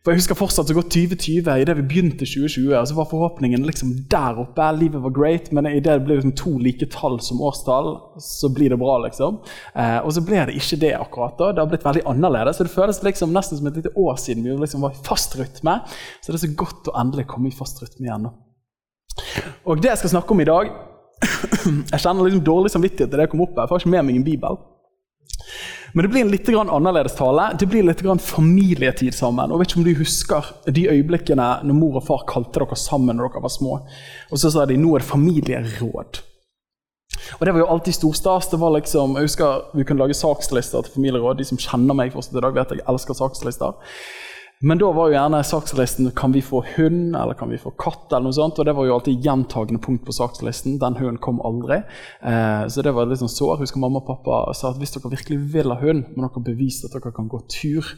For Jeg husker fortsatt så godt 2020. Idet vi begynte 2020, så var forhåpningen liksom der oppe. Livet var great, men idet det ble liksom to like tall som årstall, så blir det bra. liksom. Eh, og så ble det ikke det akkurat. da. Det har blitt veldig annerledes. så Det føles liksom nesten som et lite år siden vi liksom var i fast rytme. Så det er så godt å endelig komme i fast rytme igjen. nå. Og det jeg skal snakke om i dag Jeg kjenner liksom dårlig samvittighet til det jeg kom opp her. Jeg får ikke med meg en bibel. Men det blir en litt annerledes tale. Det blir litt familietid sammen. Og vet ikke om du husker de øyeblikkene når mor og far kalte dere sammen når dere var små. Og så sa de nå er det familieråd. Og Det var jo alltid storstas. det var liksom, jeg husker Vi kunne lage sakslister til familieråd. De som kjenner meg fortsatt i dag, vet jeg elsker sakslister. Men da var jo gjerne sakslisten kan vi få hund eller kan vi få katt. eller noe sånt, og Det var jo alltid gjentagende punkt på sakslisten. Den hunden kom aldri. Eh, så det var litt sånn sår. Husker mamma og pappa sa at hvis dere virkelig vil ha hund, må dere bevise at dere kan gå tur.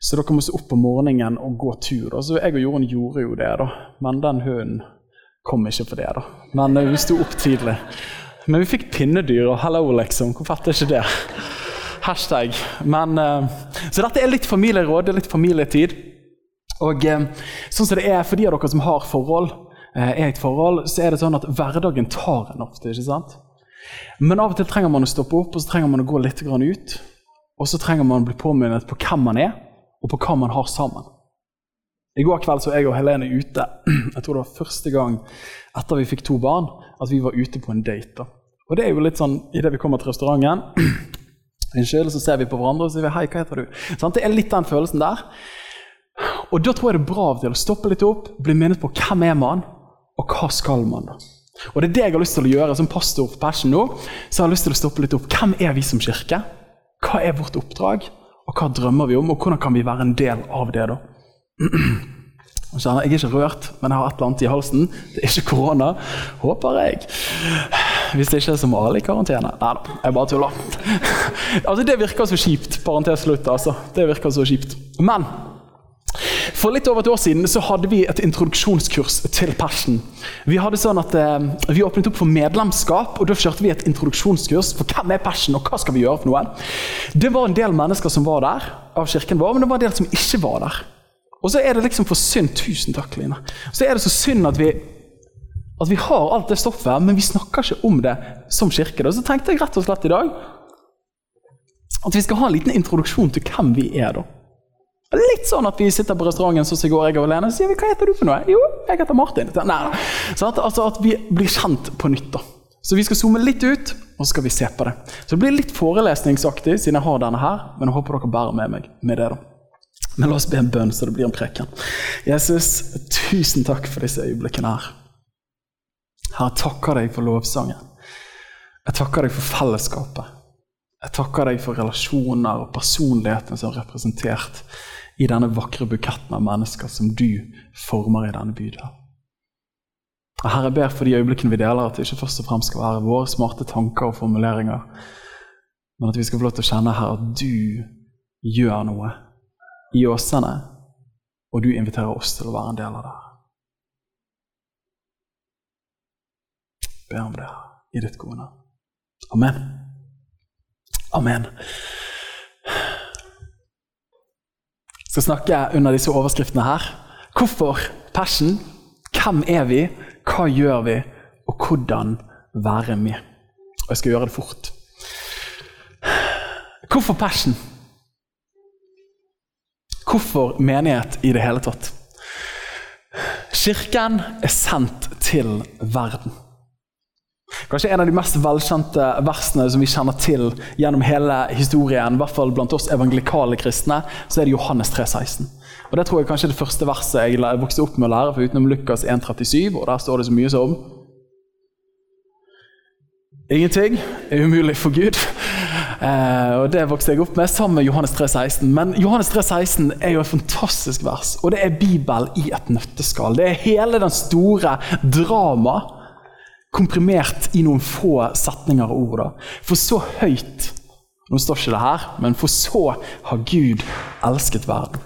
Så dere må se opp om morgenen og gå tur. Da. Så jeg og Jorunn gjorde jo det, da. men den hunden kom ikke for det. da. Men eh, vi sto opp tidlig. Men vi fikk pinnedyr, og hello, liksom. Hvor fett er ikke det? Hashtag. Men, uh, så dette er litt familieråd, det er litt familietid. Og uh, sånn som det er for de av dere som har forhold, uh, er et forhold, så er det sånn at hverdagen tar en ofte. ikke sant? Men av og til trenger man å stoppe opp og så trenger man å gå litt ut. Og så trenger man å bli påminnet på hvem man er, og på hva man har sammen. I går kveld så jeg og Helene ute. Jeg tror det var første gang etter vi fikk to barn at vi var ute på en date. da. Og det er jo litt sånn, Idet vi kommer til restauranten Unnskyld, så ser vi på hverandre og sier vi, 'hei, hva heter du?' Sånn, det er litt den følelsen der. Og Da tror jeg det er bra av til å stoppe litt opp, bli minnet på hvem er man, og hva skal man. da? Og Det er det jeg har lyst til å gjøre som pastor for Passion nå. så jeg har lyst til å stoppe litt opp. Hvem er vi som kirke? Hva er vårt oppdrag? Og hva drømmer vi om, og hvordan kan vi være en del av det? da? Jeg er ikke rørt, men jeg har et eller annet i halsen. Det er ikke korona, håper jeg. Hvis det ikke er som alle i karantene. Nei da, jeg bare tuller. altså, det virker så kjipt. Parentes slutt, altså. Det virker så kjipt. Men for litt over et år siden så hadde vi et introduksjonskurs til Passion. Vi hadde sånn at eh, vi åpnet opp for medlemskap, og da kjørte vi et introduksjonskurs for hvem er Passion, og hva skal vi gjøre for noe. Det var en del mennesker som var der, av kirken vår, men det var en del som ikke var der. Og så er det liksom for synd Tusen takk, Line. Så er det så synd at vi, at vi har alt det stoffet, men vi snakker ikke om det som kirke. Så tenkte jeg rett og slett i dag at vi skal ha en liten introduksjon til hvem vi er. da. Litt sånn at vi sitter på restauranten så går jeg og Lene, og sier vi, hva heter du for noe? Jo, jeg heter Martin. Nei, så at, altså at vi blir kjent på nytt. da. Så vi skal zoome litt ut, og så skal vi se på det. Så det blir litt forelesningsaktig siden jeg har denne her, men jeg håper dere bærer med meg med det. da. Men la oss be en bønn, så det blir en preken. Jesus, tusen takk for disse øyeblikkene her. Herre, jeg takker deg for lovsangen. Jeg takker deg for fellesskapet. Jeg takker deg for relasjoner og personligheten som er representert i denne vakre buketten av mennesker som du former i denne bydelen. Herre, jeg ber for de øyeblikkene vi deler, at det ikke først og fremst skal være våre smarte tanker og formuleringer, men at vi skal få lov til å kjenne her at du gjør noe i åsene, og du inviterer oss til å være en del av det. Be om det i ditt gode navn. Amen. Amen. Jeg skal snakke under disse overskriftene her. Hvorfor Passion? Hvem er vi? Hva gjør vi? Og hvordan være med? Og jeg skal gjøre det fort. Hvorfor Passion? Hvorfor menighet i det hele tatt? Kirken er sendt til verden. Kanskje en av de mest velkjente versene som vi kjenner til gjennom hele historien, i hvert fall blant oss evangelikale kristne, så er det Johannes 3, 16. Og Det tror jeg kanskje er det første verset jeg vokste opp med å lære, for utenom Lukas 1,37, og der står det så mye som Ingenting er umulig for Gud. Eh, og Det vokste jeg opp med sammen med Johannes 3, 16. Men Johannes 3, 16 er jo et fantastisk vers, og det er Bibel i et nøtteskall. Det er hele den store drama komprimert i noen få setninger og ord. da. For så høyt Nå står ikke det her, men for så har Gud elsket verden.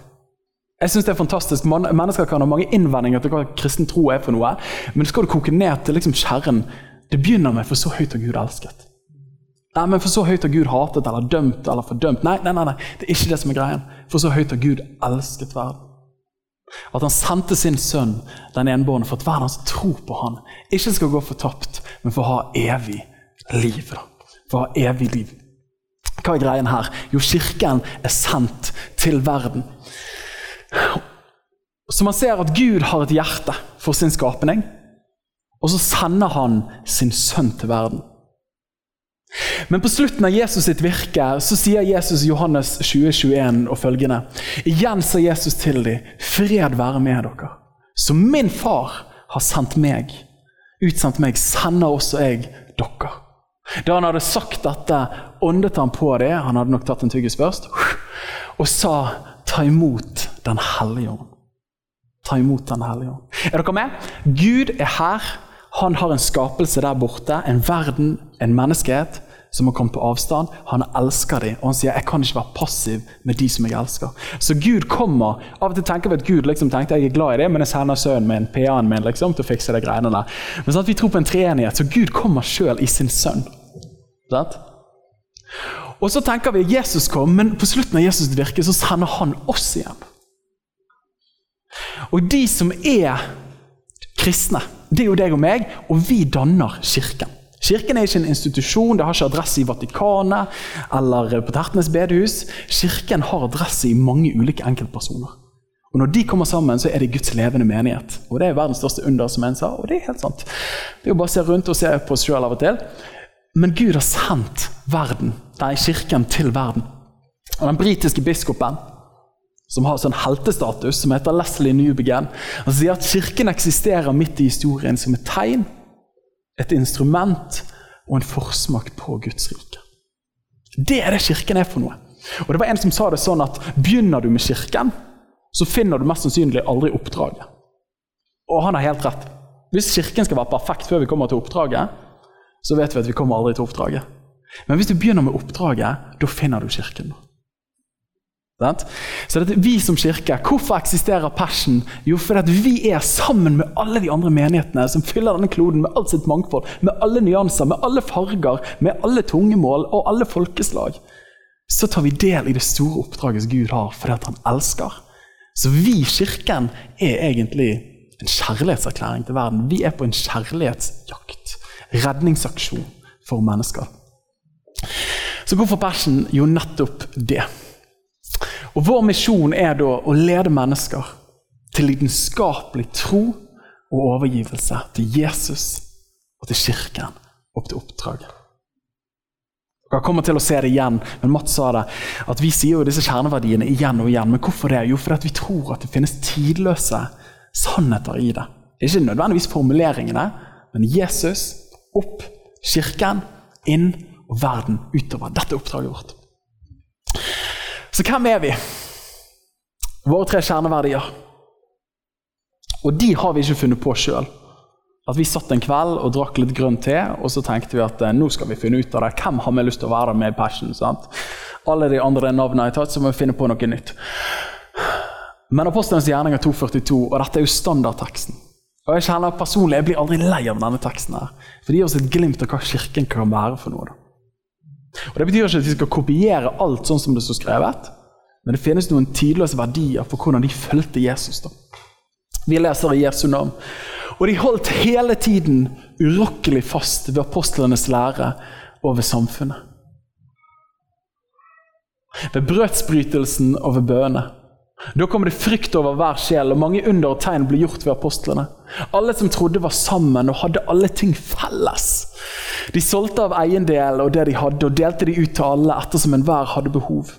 Jeg synes det er fantastisk. Mennesker kan ha mange innvendinger til hva kristen tro er for noe, men skal du koke ned til liksom kjernen Det begynner med 'for så høyt har Gud elsket'. Nei, men For så høyt har Gud hatet eller dømt eller fordømt. Nei, nei, nei, nei, det er ikke det som er greien. For så høyt har Gud elsket verden. At han sendte sin sønn, den enbårne, for at verden som tror på han, ikke skal gå fortapt, men for å ha evig liv. For å ha evig liv. Hva er greien her? Jo, Kirken er sendt til verden. Så man ser at Gud har et hjerte for sin skapning, og så sender han sin sønn til verden. Men på slutten av Jesus sitt virke så sier Jesus i Johannes 2021 og følgende Igjen sa Jesus til dem, fred være med dere. Som min far har sendt meg, utsendt meg, sender også jeg dere. Da han hadde sagt dette, åndet han på det, han hadde nok tatt en tyggis først, og sa ta imot Den hellige ånd. Ta imot Den hellige ånd. Er dere med? Gud er her. Han har en skapelse der borte, en verden, en menneskehet som har kommet på avstand. Han elsker dem, og han sier jeg kan ikke være passiv med de som jeg elsker. Så Gud kommer. Av og til tenker vi at Gud liksom tenkte jeg er glad i det, men jeg sender sønnen min, PA-en min, liksom, til å fikse de greiene der. Men sånn at vi tror på en treenighet, så Gud kommer sjøl i sin sønn. Sånn? Og så tenker vi at Jesus kom, men på slutten av Jesus' virke så sender han oss igjen. Og de som er kristne, det er jo deg og meg, og vi danner kirken. Kirken er ikke en institusjon, det har ikke adresse i Vatikanet eller på Tertnes bedehus. Kirken har adresse i mange ulike enkeltpersoner. Og Når de kommer sammen, så er det Guds levende menighet. Og Det er verdens største under, som en sa, og det er helt sant. Det er jo bare å se rundt og se på oss sjøl av og til. Men Gud har sendt verden, nei, kirken til verden. Og Den britiske biskopen, som har sånn heltestatus, som heter Leslie Newbegin, han sier at kirken eksisterer midt i historien som et tegn, et instrument og en forsmak på Guds rike. Det er det kirken er for noe. Og det var En som sa det sånn at begynner du med kirken, så finner du mest sannsynlig aldri oppdraget. Og han har helt rett. Hvis kirken skal være perfekt før vi kommer til oppdraget, så vet vi at vi kommer aldri til oppdraget. Men hvis du begynner med oppdraget, da finner du kirken. Så det er vi som kirke, Hvorfor eksisterer Passion? Jo, fordi vi er sammen med alle de andre menighetene som fyller denne kloden med alt sitt mangfold, med alle nyanser, med alle farger, med alle tungemål og alle folkeslag. Så tar vi del i det store oppdraget Gud har fordi han elsker. Så vi, Kirken, er egentlig en kjærlighetserklæring til verden. Vi er på en kjærlighetsjakt redningsaksjon for mennesker. Så hvorfor Passion? Jo, nettopp det. Og Vår misjon er da å lede mennesker til lidenskapelig tro og overgivelse til Jesus og til Kirken og til oppdraget. Dere kommer til å se det igjen, men Mats sa det, at vi sier jo disse kjerneverdiene igjen og igjen. Men hvorfor det? Jo, fordi vi tror at det finnes tidløse sannheter i det. Det er Ikke nødvendigvis formuleringene, men Jesus opp, kirken inn og verden utover. Dette er oppdraget vårt. Så hvem er vi? Våre tre kjerneverdier. Og de har vi ikke funnet på sjøl. At vi satt en kveld og drakk litt grønn te, og så tenkte vi at eh, nå skal vi finne ut av det. Hvem har vi lyst til å være med i Passion? sant? Alle de andre navnene jeg har tatt, så må vi finne på noe nytt. Men Apostelens gjerninger 242, og dette er jo standardteksten. Og Jeg kjenner personlig, jeg blir aldri lei av denne teksten. her, For det gir oss et glimt av hva Kirken kan være for noe. Da. Og Det betyr ikke at vi skal kopiere alt sånn som det står skrevet, men det finnes noen tidløse verdier for hvordan de fulgte Jesus. da. Vi leser i Jesu navn. Og de holdt hele tiden urokkelig fast ved apostlenes lære og ved samfunnet. Ved brødsbrytelsen og ved bønene. Da kom det frykt over hver sjel, og mange under og tegn ble gjort ved apostlene. Alle som trodde, var sammen og hadde alle ting felles. De solgte av eiendel og det de hadde, og delte de ut til alle ettersom enhver hadde behov.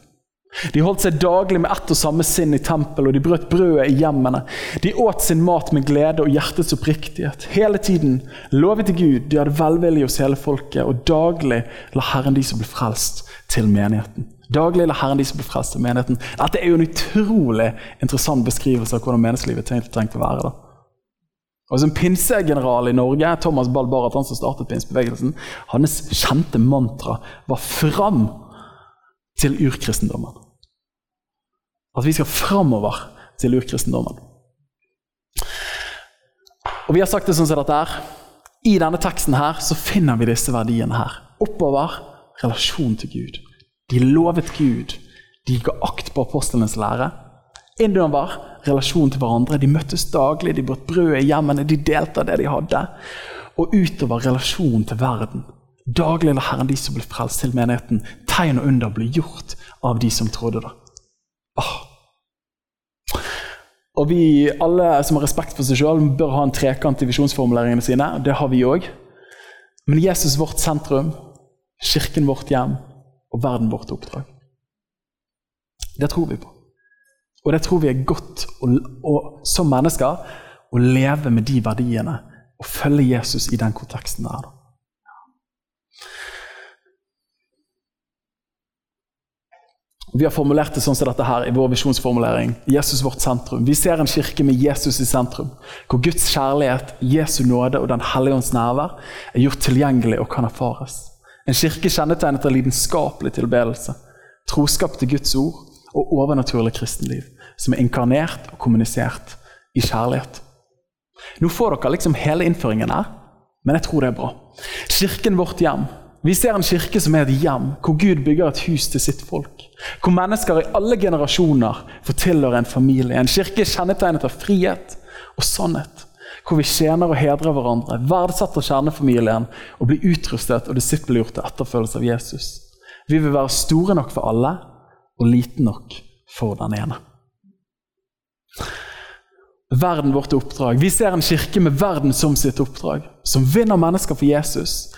De holdt seg daglig med ett og samme sinn i tempel, og de brøt brødet i hjemmene. De åt sin mat med glede og hjertets oppriktighet. Hele tiden lovet de Gud, de hadde velvilje hos hele folket, og daglig la Herren de som ble frelst, til menigheten. Daglig eller Herren de som frelst til menigheten. Dette er jo en utrolig interessant beskrivelse av hvordan menneskelivet tenkt å være. da. Og Som pinsegeneral i Norge, Thomas Ball Barrat, han som startet pinsebevegelsen, hans kjente mantra var 'fram til urkristendommen'. At vi skal framover til urkristendommen. Og Vi har sagt det sånn som dette er. I denne teksten her så finner vi disse verdiene her. Oppover relasjon til Gud. De lovet Gud. De ga akt på apostlenes lære. Innover relasjonen til hverandre. De møttes daglig, de brøt brød i hjemmene, de delte det de hadde. Og utover relasjonen til verden. Daglig la Herren de som ble frelst til menigheten. Tegn og under ble gjort av de som trodde det. Åh. Og vi, Alle som har respekt for seg sjøl, bør ha en trekant i visjonsformuleringene sine. Det har vi òg. Men Jesus vårt sentrum, kirken vårt hjem og verden vårt oppdrag. Det tror vi på. Og det tror vi er godt å, å, som mennesker å leve med de verdiene og følge Jesus i den konteksten der. Vi har formulert det sånn som dette her i vår visjonsformulering. Jesus vårt sentrum. Vi ser en kirke med Jesus i sentrum, hvor Guds kjærlighet, Jesu nåde og Den hellige ånds nærvær er gjort tilgjengelig og kan erfares. En kirke kjennetegnet av lidenskapelig tilbedelse, troskap til Guds ord og overnaturlig kristenliv, som er inkarnert og kommunisert i kjærlighet. Nå får dere liksom hele innføringen her, men jeg tror det er bra. Kirken vårt hjem vi ser en kirke som er et hjem, hvor Gud bygger et hus til sitt folk. Hvor mennesker i alle generasjoner får tilhøre en familie. En kirke kjennetegnet av frihet og sannhet. Hvor vi tjener og hedrer hverandre, verdsetter kjernefamilien og blir utrustet og disippelgjort til etterfølgelse av Jesus. Vi vil være store nok for alle og liten nok for den ene. Verden vårt oppdrag. Vi ser en kirke med verden som sitt oppdrag. Som vinner mennesker for Jesus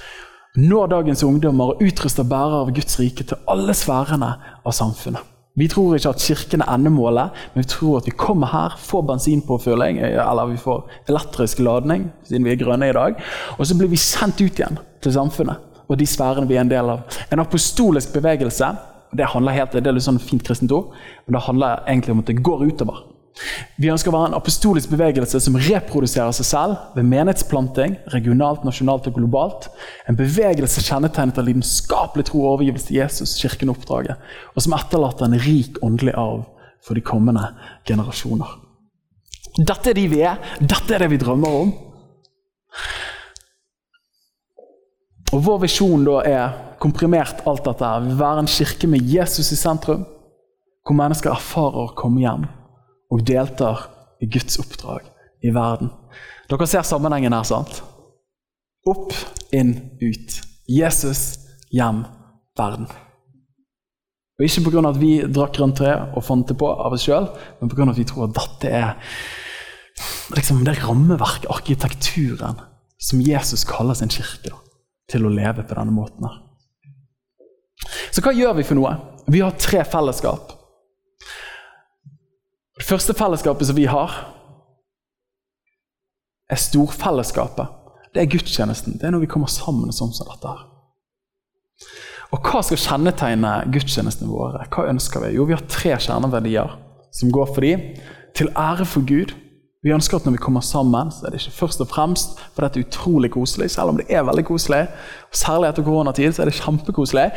når dagens ungdommer og utruster bærere av Guds rike til alle sfærene av samfunnet. Vi tror ikke at kirken er endemålet, men vi tror at vi kommer her, får bensinpåfylling, eller vi får elektrisk ladning, siden vi er grønne i dag, og så blir vi sendt ut igjen til samfunnet og de sfærene vi er en del av. En apostolisk bevegelse det handler helt, det er litt sånn fint kristent ord, men det handler egentlig om at det går utover. Vi ønsker å være en apostolisk bevegelse som reproduserer seg selv ved menighetsplanting, regionalt, nasjonalt og globalt. En bevegelse kjennetegnet av lidenskapelig tro og overgivelse til Jesus, kirken og oppdraget, og som etterlater en rik åndelig arv for de kommende generasjoner. Dette er de vi er, dette er det vi drømmer om. Og Vår visjon da er komprimert alt dette. vil være en kirke med Jesus i sentrum, hvor mennesker erfarer å komme hjem og deltar i Guds oppdrag i verden. Dere ser sammenhengen her, sant? Opp, inn, ut. Jesus, hjem, verden. Og Ikke pga. at vi drakk grønt tre og fant det på av oss sjøl, men pga. at vi tror at dette er liksom det rammeverket, arkitekturen, som Jesus kaller sin kirke til å leve på denne måten. her. Så hva gjør vi for noe? Vi har tre fellesskap. Det første fellesskapet som vi har, er storfellesskapet. Det er gudstjenesten. Det er når vi kommer sammen sånn som dette. her. Og Hva skal kjennetegne gudstjenestene våre? Hva ønsker vi? Jo, Vi har tre kjerneverdier som går for dem. Til ære for Gud. Vi ønsker at når vi kommer sammen, så er det ikke først og fremst for dette er utrolig koselig, selv om det er veldig koselig. Særlig etter koronatid så er det kjempekoselig.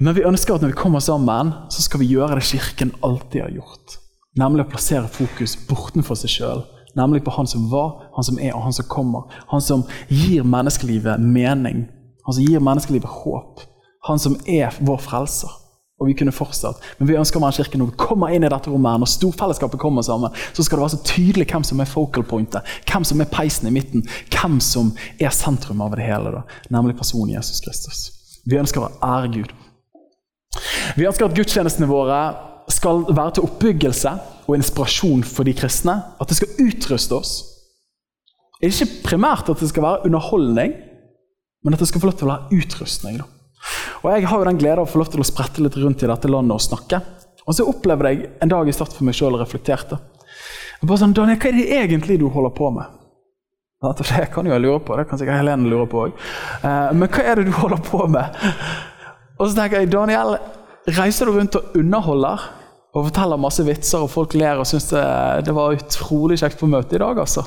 Men vi ønsker at når vi kommer sammen, så skal vi gjøre det Kirken alltid har gjort. Nemlig å plassere fokus bortenfor seg sjøl. Nemlig på han som var, han som er og han som kommer. Han som gir menneskelivet mening. Han som gir menneskelivet håp. Han som er vår frelser. Og vi kunne fortsatt. Men vi ønsker med kirke når vi kommer inn i dette rommet, når storfellesskapet kommer sammen, så skal det være så tydelig hvem som er focal pointet, hvem som er peisen i midten, hvem som er sentrum av det hele. Da. Nemlig personen Jesus Kristus. Vi ønsker å ære Gud. Vi ønsker at gudstjenestene våre skal være til oppbyggelse og inspirasjon for de kristne. At det skal utruste oss. Det er ikke primært at det skal være underholdning, men at det skal få lov til å være utrustning. Og Jeg har jo den glede av å få lov til å sprette litt rundt i dette landet og snakke. Og så opplevde jeg en dag jeg satt for meg sjøl og reflekterte. Jeg bare sånn, Daniel, Hva er det egentlig du holder på med? Det kan jo jeg lure på, det kan sikkert Helene lure på òg. Eh, men hva er det du holder på med? Og så tenker jeg, Daniel, reiser du rundt og underholder? Og forteller masse vitser, og folk ler og syns det, det, var utrolig kjekt på møtet i dag. altså.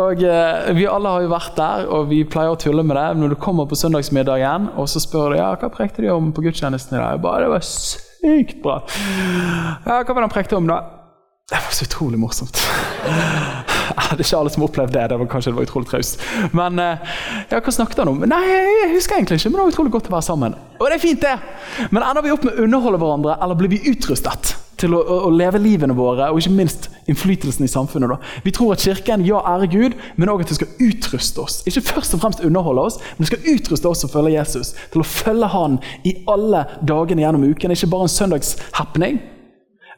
Og eh, Vi alle har jo vært der, og vi pleier å tulle med det. Når du kommer på søndagsmiddagen, og så spør du ja, hva prekte de om på gudstjenesten i dag. Bare, det var sykt bra. Ja, hva var det han prekte om, da? Det var så utrolig morsomt. Det er ikke alle som har opplevd det. det var kanskje det var utrolig traust. Men eh, ja, hva snakket han om? Nei, jeg husker egentlig ikke, men det var utrolig godt å være sammen. Og det er fint, det! Men ender vi opp med å underholde hverandre, eller blir vi utrustet til å, å, å leve livene våre, og ikke minst innflytelsen i samfunnet? da? Vi tror at Kirken ja, ære Gud, men òg at det skal utruste oss. Ikke først og fremst underholde oss, men det skal utruste oss å følge Jesus. Til å følge Han i alle dagene gjennom uken. Ikke bare en søndagshappening,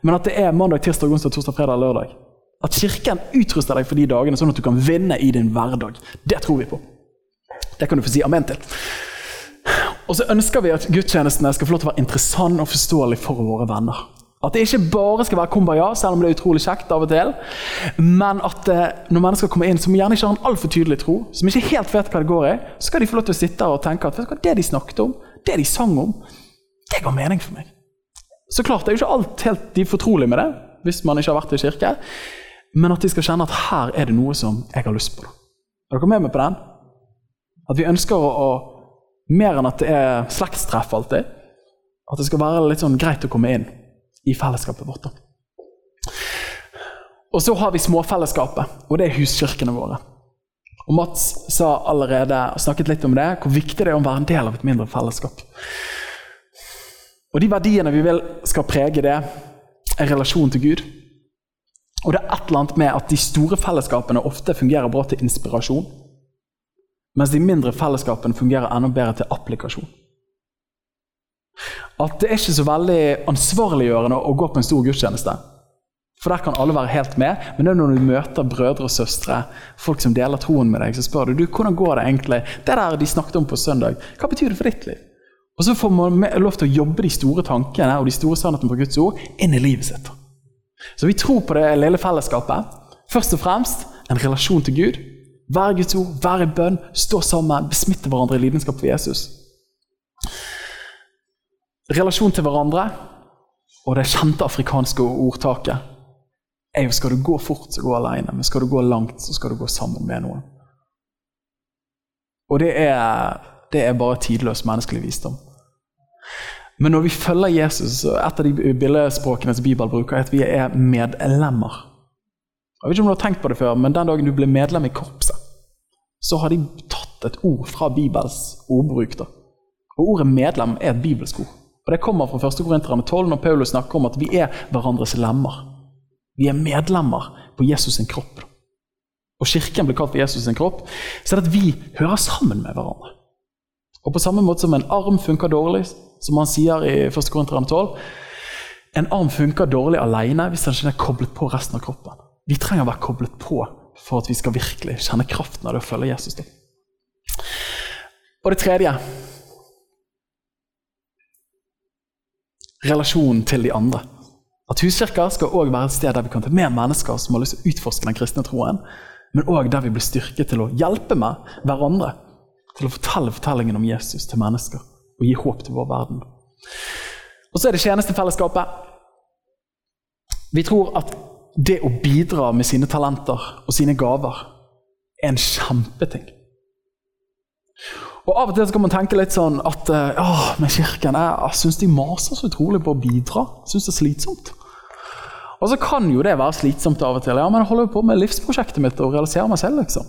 men at det er mandag, tirsdag, onsdag, torsdag, fredag, lørdag. At Kirken utruster deg for de dagene, sånn at du kan vinne i din hverdag. Det tror vi på. Det kan du få si amen til. Og så ønsker vi at gudstjenestene skal få lov til å være interessante og forståelige for våre venner. At det ikke bare skal være kumbaya, selv om det er utrolig kjekt av og til. Men at eh, når mennesker kommer inn som gjerne ikke har en altfor tydelig tro, som ikke helt vet hva det går i, så skal de få lov til å sitte og tenke at hva, det de snakket om, det de sang om, det ga mening for meg. Så klart, det er jo ikke alt helt de fortrolige med det, hvis man ikke har vært i kirke men at de skal kjenne at her er det noe som jeg har lyst på. Er dere med meg på den? At vi ønsker å, å Mer enn at det er slektstreff alltid. At det skal være litt sånn greit å komme inn i fellesskapet vårt. Da. Og så har vi småfellesskapet, og det er huskirkene våre. Og Mats sa allerede, snakket litt om det, hvor viktig det er å være en del av et mindre fellesskap. Og De verdiene vi vil skal prege det, er relasjonen til Gud. Og det er et eller annet med at de store fellesskapene ofte fungerer bra til inspirasjon, mens de mindre fellesskapene fungerer enda bedre til applikasjon. At det er ikke så veldig ansvarliggjørende å gå på en stor gudstjeneste. For der kan alle være helt med, men det er når du møter brødre og søstre, folk som deler troen med deg, så spør du, du hvordan går det egentlig. Det der de snakket om på søndag, hva betyr det for ditt liv? Og Så får man lov til å jobbe de store tankene og de store sannhetene på Guds ord inn i livet sitt. Så vi tror på det lille fellesskapet. Først og fremst en relasjon til Gud. Være Guds ord, være i bønn, stå sammen, besmitte hverandre i lidenskap for Jesus. Relasjon til hverandre og det kjente afrikanske ordtaket er jo skal du gå fort, så gå alene. Men skal du gå langt, så skal du gå sammen med noen. Og det er, det er bare tidløs menneskelig visdom. Men når vi følger Jesus, så et av de billedspråkene som Bibelen bruker, er at vi er medlemmer. Jeg vet ikke om du har tenkt på det før, men Den dagen du ble medlem i korpset, så har de tatt et ord fra Bibels ordbruk. Da. Og Ordet 'medlem' er et bibelsk ord. Og Det kommer fra 1. Korinterne 12, når Paulus snakker om at vi er hverandres lemmer. Vi er medlemmer på Jesus sin kropp. Og Kirken blir kalt for Jesus sin kropp. Så er det at vi hører sammen med hverandre. Og På samme måte som en arm funker dårlig som han sier i 1. Korinteren 12. En arm funker dårlig alene hvis den ikke er koblet på resten av kroppen. Vi trenger å være koblet på for at vi skal virkelig kjenne kraften av det å følge Jesus. Da. Og det tredje relasjonen til de andre. At Huskirka skal også være et sted der vi kan ta med mennesker som har lyst til å utforske den kristne troen, men òg der vi blir styrket til å hjelpe med hverandre. Til å fortelle fortellingen om Jesus til mennesker og gi håp til vår verden. Og så er det tjenestefellesskapet. Vi tror at det å bidra med sine talenter og sine gaver er en kjempeting. Og Av og til så kan man tenke litt sånn at ja, med Kirken jeg syns de maser så utrolig på å bidra. Syns det er slitsomt. Og så kan jo det være slitsomt av og til. Ja, men jeg holder jo på med livsprosjektet mitt og realiserer meg selv, liksom.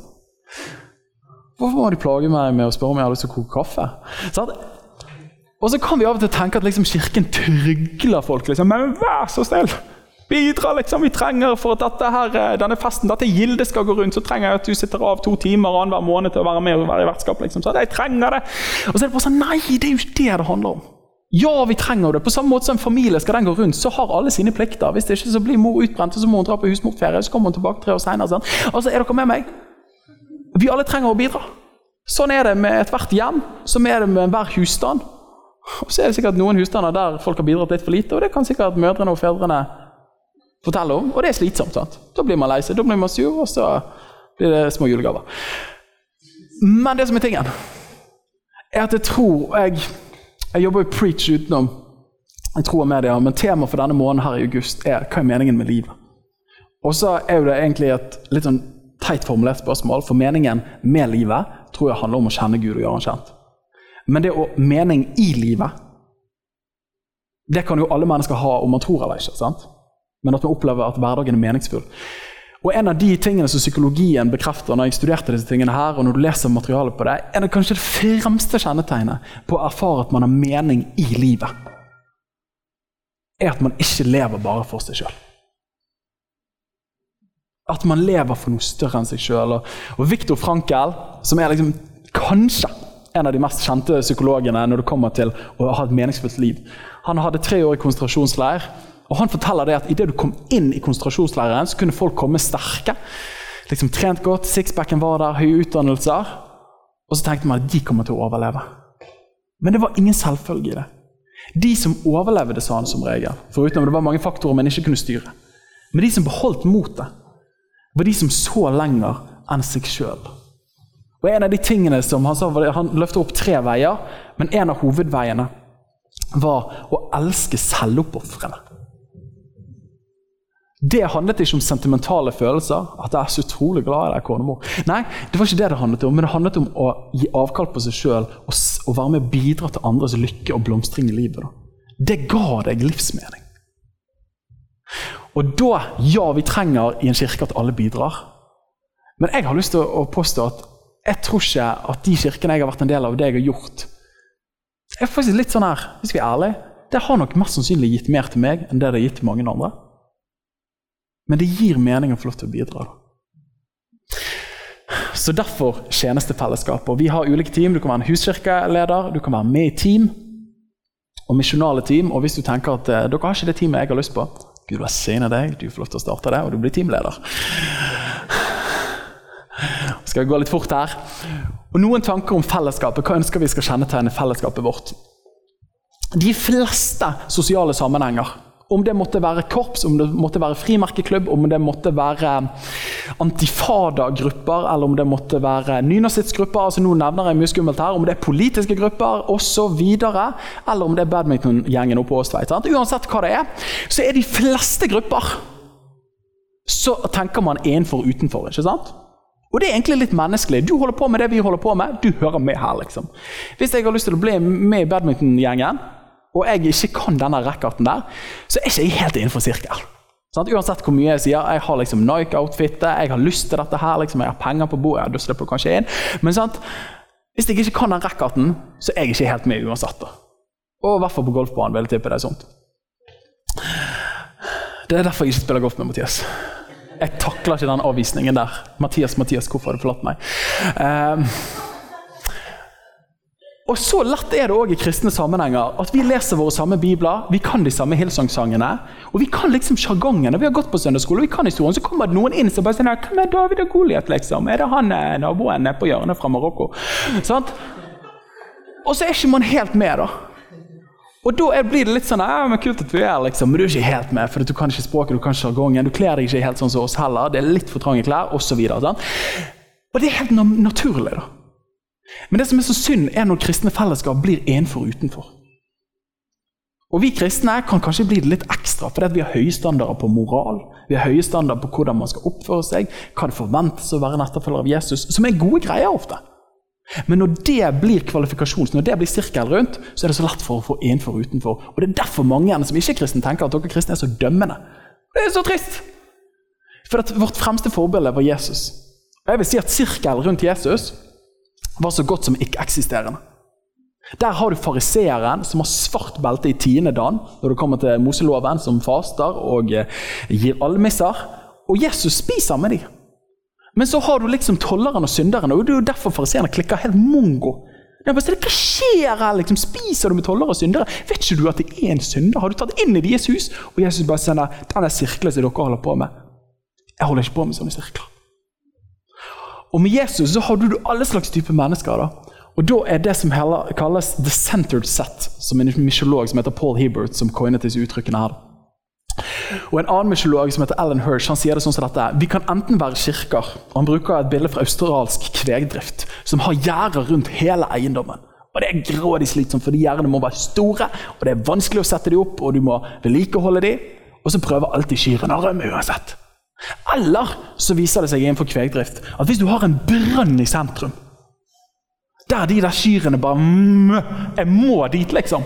Hvorfor må de plage meg med å spørre om jeg har lyst til å koke kaffe? Så at og så kan vi av og til tenke at liksom Kirken trygler folk. Liksom. Men vær så snill! Bidra, liksom. Vi trenger for at her, eh, denne festen, dette gildet skal gå rundt, så trenger jeg at du sitter av to timer annenhver måned til å være med og være i vertskap. Liksom. Så jeg trenger det. Og så er det bare sånn Nei, det er jo ikke det det handler om. Ja, vi trenger det. På samme måte som en familie skal den gå rundt, så har alle sine plikter. Hvis det ikke så blir mor utbrent, så må hun dra på husmorferie. Så kommer hun tilbake tre år senere. Sånn. Altså, er dere med meg? Vi alle trenger å bidra. Sånn er det med ethvert hjem. Sånn er det med enhver husstand. Og så er det sikkert noen husstander der folk har bidratt litt for lite, og det kan sikkert mødrene og fedrene fortelle om, og det er slitsomt. sant? Da blir man lei seg, da blir man sur, og så blir det små julegaver. Men det som er tingen, er at jeg tror Jeg, jeg jobber i Preach utenom jeg tror media, men temaet for denne måneden her i august er hva er meningen med livet. Og så er jo det egentlig et litt sånn teit formulert spørsmål, for meningen med livet tror jeg handler om å kjenne Gud og gjøre han kjent. Men det å mening i livet, det kan jo alle mennesker ha om man tror eller ikke. sant? Men at man opplever at hverdagen er meningsfull. Og En av de tingene som psykologien bekrefter når jeg studerte disse tingene her, og når du leser materialet på det, er det kanskje det fremste kjennetegnet på å erfare at man har mening i livet, er at man ikke lever bare for seg sjøl. At man lever for noe større enn seg sjøl. Og, og Viktor Frankel, som er liksom kanskje en av de mest kjente psykologene når det kommer til å ha et meningsfullt liv, han hadde tre år i konsentrasjonsleir. Og Han forteller det at idet du kom inn i konsentrasjonsleiren, så kunne folk komme sterke. Liksom Trent godt, sixpacken var der, høye utdannelser. Og så tenkte man at de kommer til å overleve. Men det var ingen selvfølge i det. De som overlevde, sa han som regel, foruten det var mange faktorer man ikke kunne styre. Men de som beholdt motet, var de som så lenger enn seg sjøl. Og en av de tingene som Han sa, han løfter opp tre veier, men en av hovedveiene var å elske selvoppofrene. Det handlet ikke om sentimentale følelser. At jeg er så utrolig glad i deg, konemor. Nei, det var ikke det det handlet om, men det handlet om å gi avkall på seg sjøl og, og, være med og bidra til andres lykke og blomstring i livet. Da. Det ga deg livsmening. Og da, ja, vi trenger i en kirke at alle bidrar. Men jeg har lyst til å påstå at jeg tror ikke at de kirkene jeg har vært en del av, det jeg har gjort jeg er faktisk litt sånn her, Hvis vi er ærlige, det har nok mest sannsynlig gitt mer til meg enn det det har gitt til mange andre. Men det gir mening å få lov til å bidra. Så derfor tjenestefellesskap. Og vi har ulike team. Du kan være en huskirkeleder, du kan være med i team og misjonale team. Og hvis du tenker at eh, dere har ikke det teamet jeg har lyst på, Gud velsigne deg, du får lov til å starte det, og du blir teamleder. Skal vi gå litt fort her? Og Noen tanker om fellesskapet. Hva ønsker vi skal kjennetegne fellesskapet vårt? De fleste sosiale sammenhenger om det måtte være korps, om det måtte være frimerkeklubb, om det måtte være antifada-grupper, eller om det måtte være nynazistgrupper, altså nå nevner jeg mye skummelt her, om det er politiske grupper osv., eller om det er badmintongjengen oppe på Åstveit. Uansett hva det er, så er de fleste grupper så tenker man innenfor og utenfor. ikke sant? Og det er egentlig litt menneskelig. Du holder på med det vi holder på med, du hører med her. liksom. Hvis jeg har lyst til å bli med i badmintongjengen, og jeg ikke kan denne racketen der, så er ikke jeg helt innenfor sirkel. Sånn, uansett hvor mye jeg sier, jeg har liksom Nike-outfitet, jeg har lyst til dette her, liksom, jeg har penger på bordet, da slipper du kanskje inn. Men sånn, hvis jeg ikke kan den racketen, så er jeg ikke helt med uansett. da. Og i hvert fall på golfbanen vil jeg tippe det er sånt. Det er derfor jeg ikke spiller golf med Mathias. Jeg takler ikke den avvisningen der. Mathias, Mathias, hvorfor har du forlatt meg? Um, og Så lett er det òg i kristne sammenhenger at vi leser våre samme bibler, vi kan de samme Hillsong-sangene, og vi kan liksom sjargongene. Vi har gått på søndagsskole, vi kan historien. Så kommer det noen inn som bare sier Hvem er David og Goliat, liksom? Er det han naboen, naboen på hjørnet fra Marokko? Sånn? Og så er ikke man helt med, da. Og da blir det litt sånn ja, men kult at vi er liksom, men du er ikke helt med, for du kan ikke språket, du kan ikke sjargongen, du kler deg ikke helt sånn som oss heller, det er litt for trange klær, osv. Og, så og det er helt naturlig, da. Men det som er så synd, er når kristne fellesskap blir enfor utenfor. Og Vi kristne kan kanskje bli det litt ekstra fordi vi har høye standarder på moral. Vi har høye standarder på hvordan man skal oppføre seg, hva det forventes å være en etterfølger av Jesus, som er gode greier ofte. Men når det blir kvalifikasjons, når det blir sirkel rundt, så er det så lett for å få en og utenfor. Og Det er derfor mange som ikke er kristne, tenker at dere kristne er så dømmende. Det er så trist! For vårt fremste forbilde var Jesus. Og jeg vil si at Sirkel rundt Jesus var så godt som ikke-eksisterende. Der har du fariseeren som har svart belte i tiende dan når det kommer til Moseloven, som faster og eh, gir almisser. Og Jesus spiser med dem. Men så har du liksom tolleren og synderen, og det er jo derfor fariseerne klikker helt mongo. Hva skjer her? liksom? Spiser du med tollere og syndere? Vet ikke du at det er en synder? Har du tatt inn i deres hus? Og Jesus bare sender den sirkelen som dere holder på med. Jeg holder ikke på med sånne sirkler. Og med Jesus så har du alle slags typer mennesker. da. Og da er det som heller kalles the centered set, som en mysjolog som heter Paul Hebert, som coinet disse uttrykkene her. Og En annen mysjolog som heter Alan Hirsch, han sier det sånn som dette. Vi kan enten være kirker, og han bruker et bilde fra australsk kvegdrift, som har gjerder rundt hele eiendommen. Og Det er grådig slitsomt, for de gjerdene må være store, og det er vanskelig å sette dem opp, og du må vedlikeholde dem, og så prøver alltid kyrne å rømme uansett. Eller så viser det seg innenfor kvegdrift at hvis du har en brønn i sentrum, der de der kyrne bare Jeg må dit, liksom.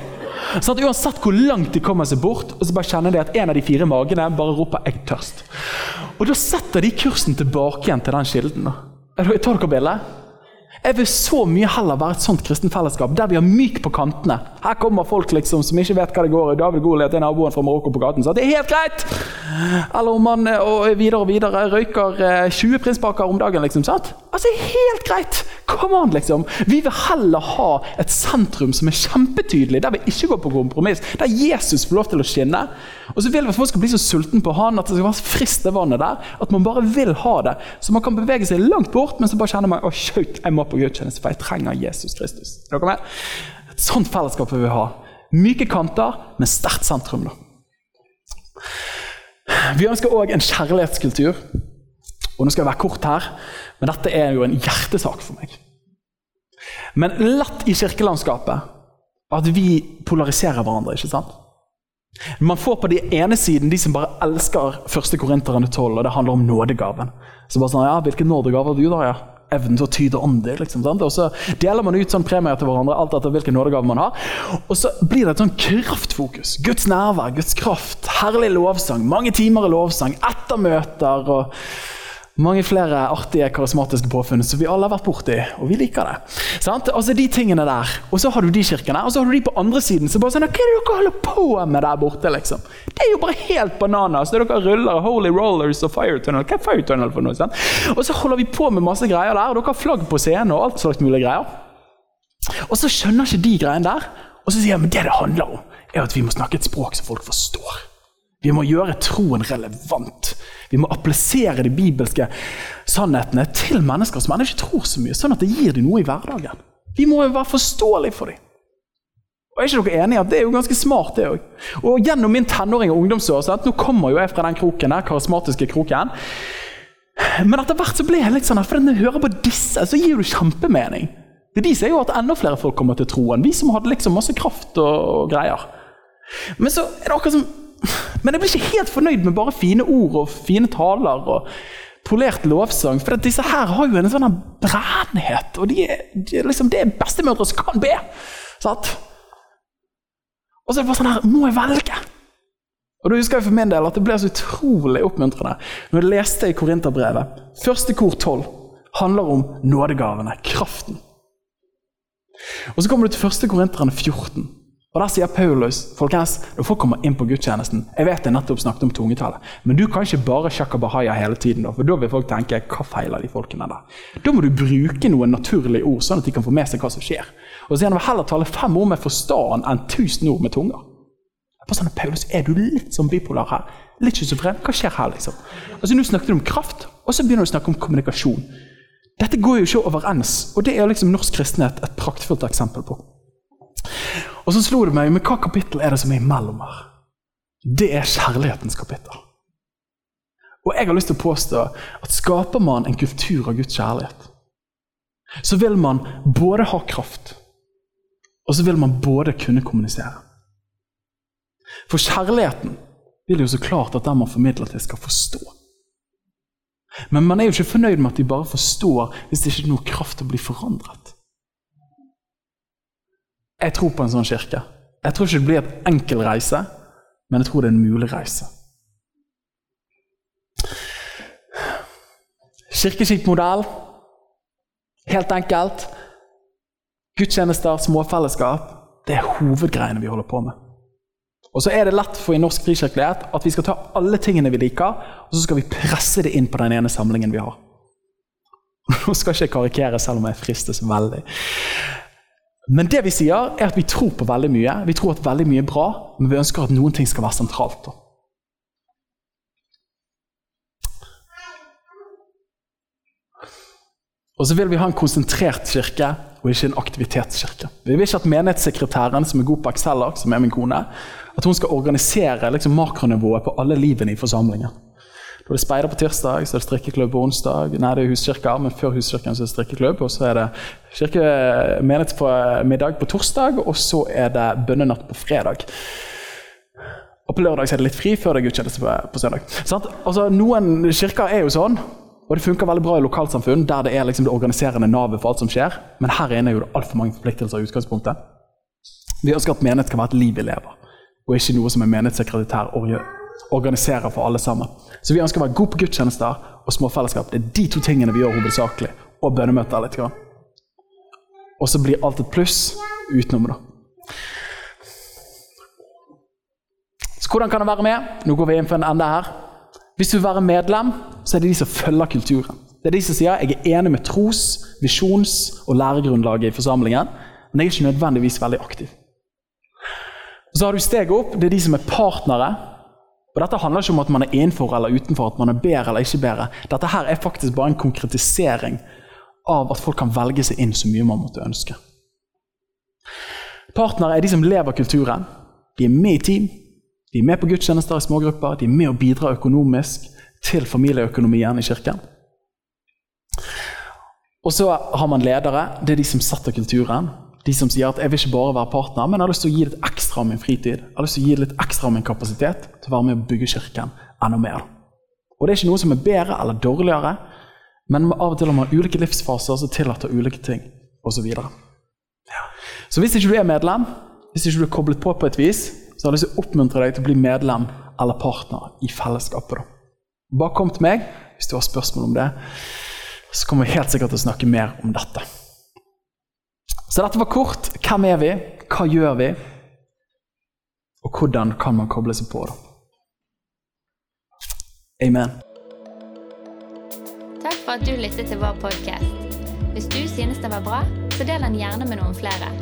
Sånn at Uansett hvor langt de kommer seg bort, og så bare kjenner de at en av de fire magene bare roper 'jeg tørst'. Og Da setter de kursen tilbake igjen til den kilden. Tar dere bildet? Jeg vil så mye heller være et sånt kristent fellesskap der vi har myk på kantene. Her kommer folk liksom som ikke vet hva det går i. David Goliat er naboen fra Marokko på gaten, så det er helt greit! Eller om man eh, og videre og videre røyker 20 eh, prinspakker om dagen. liksom, sant? Altså, Helt greit! Come on, liksom. Vi vil heller ha et sentrum som er kjempetydelig, der vi ikke går på kompromiss. Der Jesus får lov til å skinne. Og så vil folk skal bli så sulten på han at det skal være frist det vannet der. At man bare vil ha det. Så man kan bevege seg langt bort, men så bare kjenner man å, shit, jeg må på gudstjeneste, for jeg trenger Jesus Kristus. Er dere med? Et sånt fellesskap vil vi ha. Myke kanter, men sterkt sentrum. da. Vi ønsker òg en kjærlighetskultur. Og nå skal jeg være kort her, men dette er jo en hjertesak for meg. Men lett i kirkelandskapet at vi polariserer hverandre. ikke sant? Man får på den ene siden de som bare elsker 1. Korinterne 12, og det handler om nådegaven. Så bare sånn, ja, Hvilken nådegave har du, da? ja? Evnen til å tyde ånder. Liksom, og så deler man ut sånn premier til hverandre alt etter hvilken nådegave man har. Og så blir det et sånn kraftfokus. Guds nærvær, Guds kraft, herlig lovsang, mange timer i lovsang, ettermøter. og mange flere artige, karismatiske påfunn som vi alle har vært borti, og vi liker det. Sant? Altså de tingene der. Og så har du de kirkene, og så har du de på andre siden som bare sånn Hva er det dere holder på med der borte, liksom? Det er jo bare helt bananas. Det dere ruller Holy Rollers og Fire Tunnel. Hva er Fire Tunnel for noe? sant? Og så holder vi på med masse greier der. og Dere har flagg på scenen og alt slags mulige greier. Og så skjønner ikke de greiene der. Og så sier de men det det handler om, er at vi må snakke et språk som folk forstår. Vi må gjøre troen relevant. Vi må applisere de bibelske sannhetene til mennesker som ennå ikke tror så mye, sånn at det gir dem noe i hverdagen. Vi må jo være forståelige for dem. Og er ikke dere enige at Det er jo ganske smart, det òg. Og gjennom min tenåring og ungdomsår sant? Nå kommer jo jeg fra den kroken der, karismatiske kroken. Men etter hvert så ble jeg litt sånn at for når jeg hører på disse, så gir det kjempemening. Det de sier jo at enda flere folk kommer til troen. Vi som hadde liksom masse kraft og greier. Men så er det akkurat som men jeg blir ikke helt fornøyd med bare fine ord og fine taler og polert lovsang. For disse her har jo en sånn brennhet, og de er, de er liksom, det er bestemødre som kan be. Sant? Og så er det bare sånn her Må jeg velge? Og da husker jeg for min del at Det ble så utrolig oppmuntrende når jeg leste i Korinterbrevet. Første kor 12 handler om nådegavene, kraften. Og Så kommer du til første Korinterne 14. Og Der sier Paulus folkens, når folk kommer inn på gudstjenesten Jeg vet jeg nettopp snakket om tungetallet, men du kan ikke bare sjakka bahaya hele tiden. Da, for Da vil folk tenke hva feiler de folkene der? Da må du bruke noen naturlige ord, sånn at de kan få med seg hva som skjer. Og så gjerne heller tale fem ord med forstand enn tusen ord med tunger. Bare sånn, Paulus, Er du litt sånn bipolar her? Litt schizofren? Hva skjer her, liksom? Altså, Nå snakket du om kraft, og så begynner du å snakke om kommunikasjon. Dette går jo ikke overens, og det er liksom norsk kristenhet et praktfullt eksempel på. Og så slo det meg men hva kapittel er det som er imellom her? Det er kjærlighetens kapittel. Og jeg har lyst til å påstå at skaper man en kultur av Guds kjærlighet, så vil man både ha kraft, og så vil man både kunne kommunisere. For kjærligheten vil jo så klart at den man formidler til, skal forstå. Men man er jo ikke fornøyd med at de bare forstår hvis det ikke er noe kraft til å bli forandret. Jeg tror på en sånn kirke. Jeg tror ikke det blir et enkel reise, men jeg tror det er en mulig reise. Kirkeskipmodell. Helt enkelt. Gudstjenester, småfellesskap. Det er hovedgreiene vi holder på med. Og så er det lett for i norsk frikirkelighet at vi skal ta alle tingene vi liker, og så skal vi presse det inn på den ene samlingen vi har. Nå skal ikke jeg karikere, selv om jeg fristes veldig. Men det vi sier, er at vi tror på veldig mye. Vi tror at veldig mye er bra, men vi ønsker at noen ting skal være sentralt. Og så vil vi ha en konsentrert kirke, og ikke en aktivitetskirke. Vi vil ikke at menighetssekretæren, som er god på Excel-ark, som er min kone, at hun skal organisere liksom, makronivået på alle livene i forsamlingen. Da er det speider på tirsdag, så er det strikkeklubb på onsdag. Nei, det er huskirka, men før huskirken så er det strikkeklubb. Og så er det kirke middag på torsdag, og så er det bønnenatt på fredag. Og på lørdag så er det litt fri før det er gudstjeneste på, på søndag. Altså, noen kirker er jo sånn, og det funker veldig bra i lokalsamfunn der det er liksom det organiserende navet for alt som skjer. Men her inne er jo det altfor mange forpliktelser i utgangspunktet. Vi ønsker at menighet kan være et liv vi lever, og ikke noe som en menighetssekretær organiserer for alle sammen. Så vi ønsker å være gode på gudstjenester og småfellesskap. Det er de to tingene vi gjør hovedsakelig. Og bønnemøter litt. Grann. Og så blir alt et pluss utenom det. Så hvordan kan du være med? Nå går vi inn for en ende her. Hvis du vil være medlem, så er det de som følger kulturen. Det er de som sier jeg er enig med tros-, visjons- og læregrunnlaget i forsamlingen, men jeg er ikke nødvendigvis veldig aktiv. Og Så har du steget opp. Det er de som er partnere. Og Dette handler ikke om at man er innenfor eller utenfor, at man er bedre eller ikke bedre. Dette her er faktisk bare en konkretisering av at folk kan velge seg inn så mye man måtte ønske. Partnere er de som lever kulturen. De er med i team, de er med på gudstjenester i smågrupper, de er med å bidra økonomisk til familieøkonomien i kirken. Og så har man ledere. Det er de som setter kulturen. De som sier at 'jeg vil ikke bare være partner, men jeg har lyst til å gi litt ekstra av min fritid'. Jeg har lyst til å gi litt ekstra av min kapasitet til å være med å bygge kirken enda mer. Og Det er ikke noe som er bedre eller dårligere, men av og til har man ulike livsfaser som tillater ulike ting, osv. Så, ja. så hvis ikke du er medlem, hvis ikke du er koblet på på et vis, så har jeg lyst til å oppmuntre deg til å bli medlem eller partner i fellesskapet. Bare kom til meg hvis du har spørsmål om det. Så kommer vi helt sikkert til å snakke mer om dette. Så dette var kort. Hvem er vi? Hva gjør vi? Og hvordan kan man koble seg på? det? Amen. Takk for at du lyttet til vår podkast. Hvis du synes den var bra, så del den gjerne med noen flere.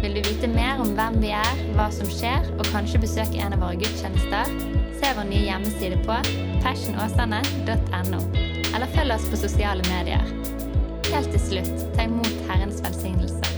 Vil du vite mer om hvem vi er, hva som skjer, og kanskje besøke en av våre gudstjenester, se vår nye hjemmeside på fashionåsane.no, eller følg oss på sosiale medier. Helt til slutt, ta imot Herrens velsignelse.